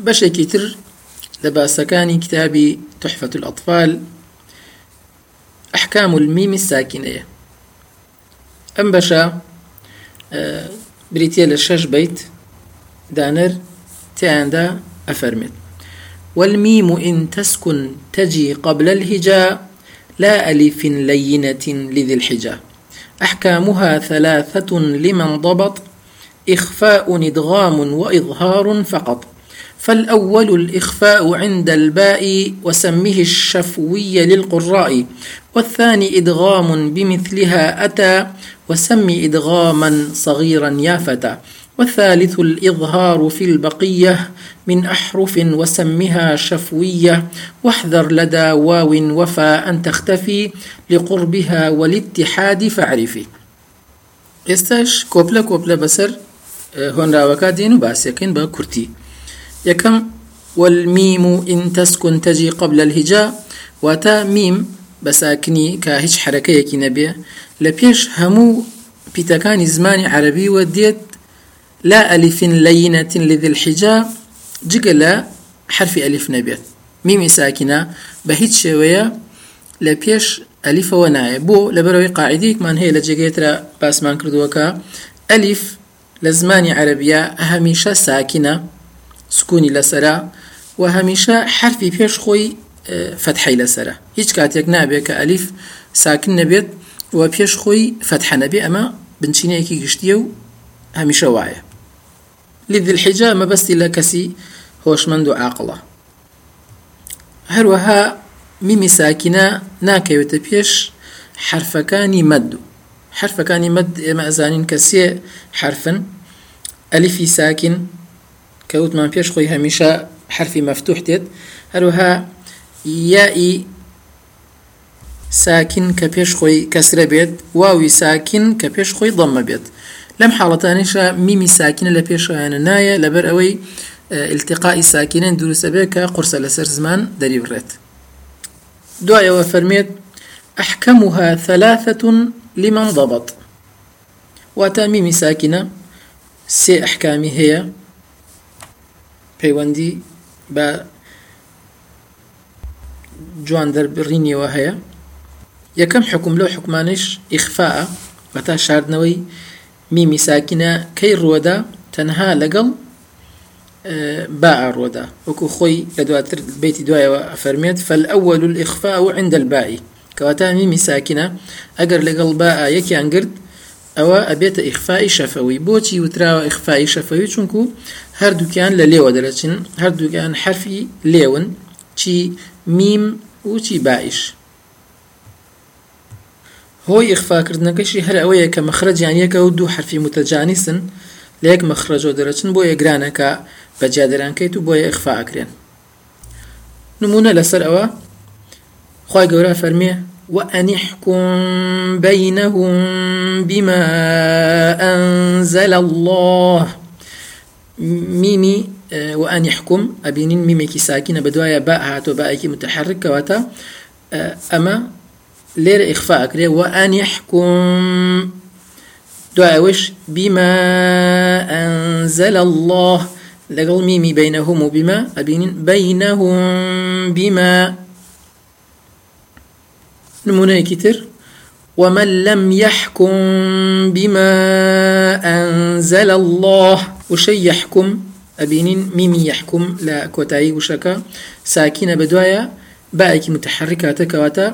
بەشێکی تر لە باسەکانی کتابی تحفة الأطفال أحكام الميم الساكنة. أم بشا آه، بريتيا لشش بيت دانر تياندا أفرمت والميم إن تسكن تجي قبل الهجاء لا ألف لينة لذي الحجاء أحكامها ثلاثة لمن ضبط إخفاء إدغام وإظهار فقط. فالأول الإخفاء عند الباء وسمه الشفوي للقراء والثاني إدغام بمثلها أتى وسم إدغاما صغيرا يا فتى والثالث الإظهار في البقية من أحرف وسمها شفوية واحذر لدى واو وفا أن تختفي لقربها والاتحاد فاعرفي. استاش كوبلا كوبلا بسر هۆنراوەکە دێن و باسیەکەین بە کورتی یەکەم والمیم إن تسكن تجي قبل الهجاء واتا ميم بساكني كهج حركة نبي. لبيش همو بيتكاني زماني عربي وديت لا ألف لينة لذي الحجاء جگە حرف ألف نبيت ميم ساكنة بهيت شوية لبيش ألف وناية بو لبروي قاعديك من هي لجيترا باسمان كردوكا. ألف لزماني عربية هەمیشە ساكنة. سکونی لەسرە و هەمیشە حرفی پێش خۆی فتحی لەسرە هیچ کاتێک نابێت کە ئەلیف ساکن نەبێت و پێش خۆی فتح نەبێ ئەمە بنچینەیەکی گشتیە و هەمیشە وایە. لذ الحجا مەبەستی لە کەسی هۆشمەند و عاقڵە هەروەها میمی ساکینە ناکەوێتە پێش حرفەکانی مەد. و حرفەکانی مەد ئێمە ئەزانین کە سێ حرفن ئەلیفی ساکن خۆی هەمیشە حرفی مەفتوح دێت هەروها یائی ساکن کە پێش خۆی کەسرە بێت واوی ساکن کە پێش خۆی ضەممە بێت لەم حاڵەتانیشە میمی ساکنە لە پێشیانە نایە لەبەر ئەوەی التقائی ساکینن دروستە بێت کە قرسە لەسەر زمان دەریبڕێت دوایەوە فەرمێت أحكمها ثلاثة لمن ضبط. وتاميم ساكنة سي أحكامي هي پەیوەندی بە جوان دەربڕینیەوە هەیە. یەکەم حکوم لەو حکومانش ئیخفاء بەتا شاردنەوەی میمی ساکینە کەی ڕووەدا تەنها لەگەڵ باء ڕووەدا. وەکو خۆی لە دواتر بيتی دوایەوە فەرمێت فالأول الإخفاء عند الباء کەواتە میمی ساکینە ئەگەر لەگەڵ باء یەکیان گرت ئەوە ئەبێتە ئیخفائی شەفەوی. بۆچی وتراوە ئیخفائی شەفەوی؟ چونکو هەردووکیان لە لێوە دەرەچن هەردووکیان حرفی لێون چی میم و چی باعش هۆی ئیخفاکردنەکەشی هەر ئەوەیە کە مەخرەجیان یەکە و دوو حرفی متەجانیسن لە یەک مەخرەجۆ دەرەچن بۆ یەگرانەکە بەجیا دەرانکەیت و بۆیە ئیخفاکرێن نمونە لەسەر ئەوە خی گەورە فەرمیێ وأن احكم بينهم بما أنزل الله ميمي آه، وأن يحكم. أبينين ميميكي ساكنة بدوايا باء هاتو باءكي متحرك كواتا. آه، أما لير إخفاء كري وأن يحكم. دعاء وش؟ بما أنزل الله. لقل ميمي بينهم وبما أبينين بينهم بما. نمونەیەکی تر ومن لم يحكم بما أنزل الله. وشي يحكم أبينين ميمي يحكم لا كوتاي وشكا. ساكنة بدوايا بايك متحركة تكواتا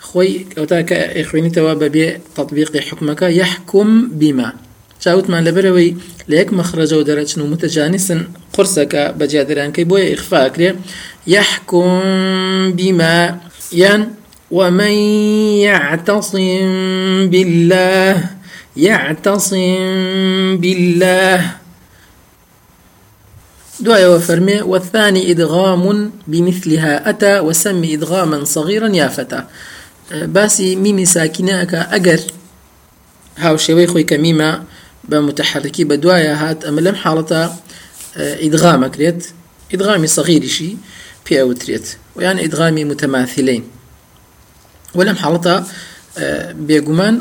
خوي كوتا كإخواني توا ببي تطبيق حكمك يحكم بما. چاوتمان لەبەرەوەی لە یەک مەخرەجە و دەرەچن و متەجانیسن قرسەکە بەجیادرانکەی بۆیە ئیخفاکرێ یحکم بیما یان ومن يعتصم بالله يعتصم بالله. دعاء وفرمي والثاني إدغام بمثلها أتى وسم إدغاما صغيرا يا فتى. باسي ميمي ساكناك أجر. هاو شوي خوي كميمة بمتحركي بدوايا هات أما لم حالة إدغامك ريت إدغامي صغير شي في أوتريت ويعني إدغامي متماثلين. ولم حاڵەتە بێگومان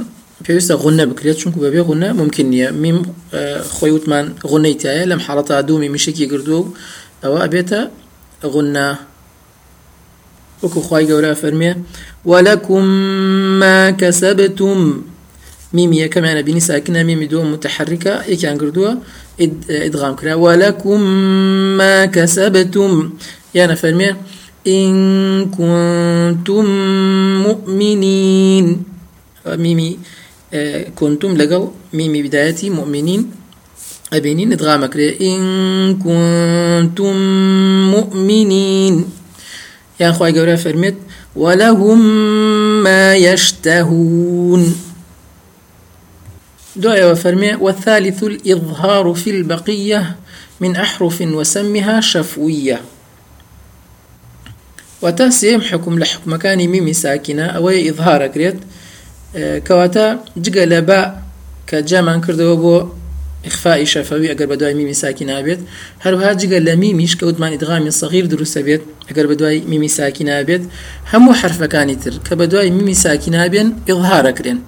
پێویستە غونە بکرێت چونکو بەبێ غونە ممکن نییە میم خۆی وتمان غونەی تایە لەم حاڵەتە دوومی میشکی گردووە و أو أبيت غنى وكو خواي قولا فرمي ولكم ما كسبتم. ميمي كمان بني ساكنة ميمي دو متحركة إيه كان قردوا إدغام كرا ولكم ما كسبتم. يعني فرمي إن كنتم مؤمنين. ميمي آه، كنتم لقل ميمي بدايتي مؤمنين. أبينين إدغام كرا إن كنتم مؤمنين. يعني خواهي قورا فرميت ولهم ما يشتهون. دعاء وفرمي والثالث الإظهار في البقية من أحرف وسمها شفوية. وتسيم حكم لحكم مكان ميمي ساكنة. أو إظهار كريت کەواتە جگە لە بە کە جامان کردەوە بۆ ئخفائی شەفەوی ئەگەر بە دوای میمی ساکی نابێت هەروها جگە لە میمیش کەوتمانی دغامی سەغیر دروستە بێت ئەگەر بە دوای میمی ساکی نابێت هەموو حرفەکانی تر کە بە دوای میمی ساکی نابێن ئڵهارەکرێن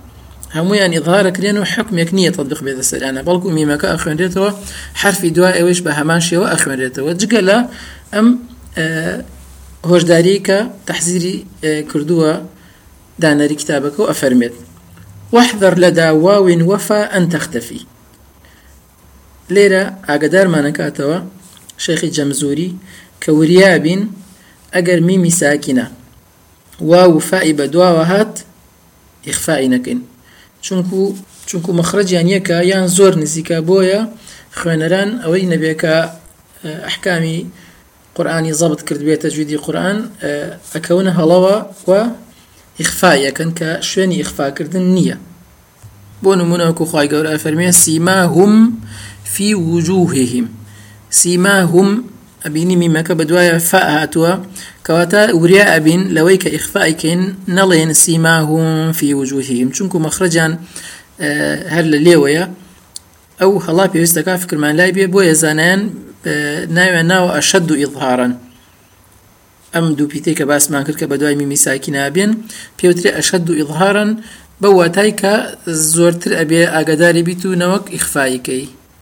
هەمویان ئظهارەکرێن و حکمێک نییە تطبیق بێتە سەرانە بەڵکو میمەکە ئەخوێنرێتەوە حرفی دوای ئەوش بە هەمان شێوە ئەخوێنرێتەوە. جگە لە ئەم هۆشداری کە تەحزیری کردووە دانەری کتابەکە و واحذر لدى واو وفا أن تختفي. لێرە ئاگدارمانەکاتەوە شەیخی جەمزوری کە وریابین ئەگەر میمی ساکینە وا وفائی بە دواوە هات ئیخفائی نەکەین چونکو چونکو مەخرەجیان یەکە یان زۆر نزیکە بۆیە خوێنەران ئەوەی نەبێکە ئەحکامی قورآانی زەبت کرد بێتە جویدی قورآن ئەکەونە هەڵەوە و ئیخفاایەکەن کە شوێنی ئیخفاکردن نییە بۆ نمونەوەکو خی گەورە فەرمێ سیما هم في وجوههم. سيماهم أبيني ميمەکە بە فأهاتوا كواتا وريا أبين لويك إخفائكين نلين سيماهم في وجوههم. چونکو مخرجان هەر لە لێوەیە ئەو هەڵا پێویستەکە فکرمان لای بێ بۆ ێزانیان ناوێن ناوە ئەشد و ئەم دوو پیتێک کە باسمان کرد کە بە دوای میمی ساکی نابێن پێوترێ ئەشد و ئیظهارن بە واتای کە زۆرتر ئەبێ ئاگداری بیت و نەوەک ئیخفایەکەی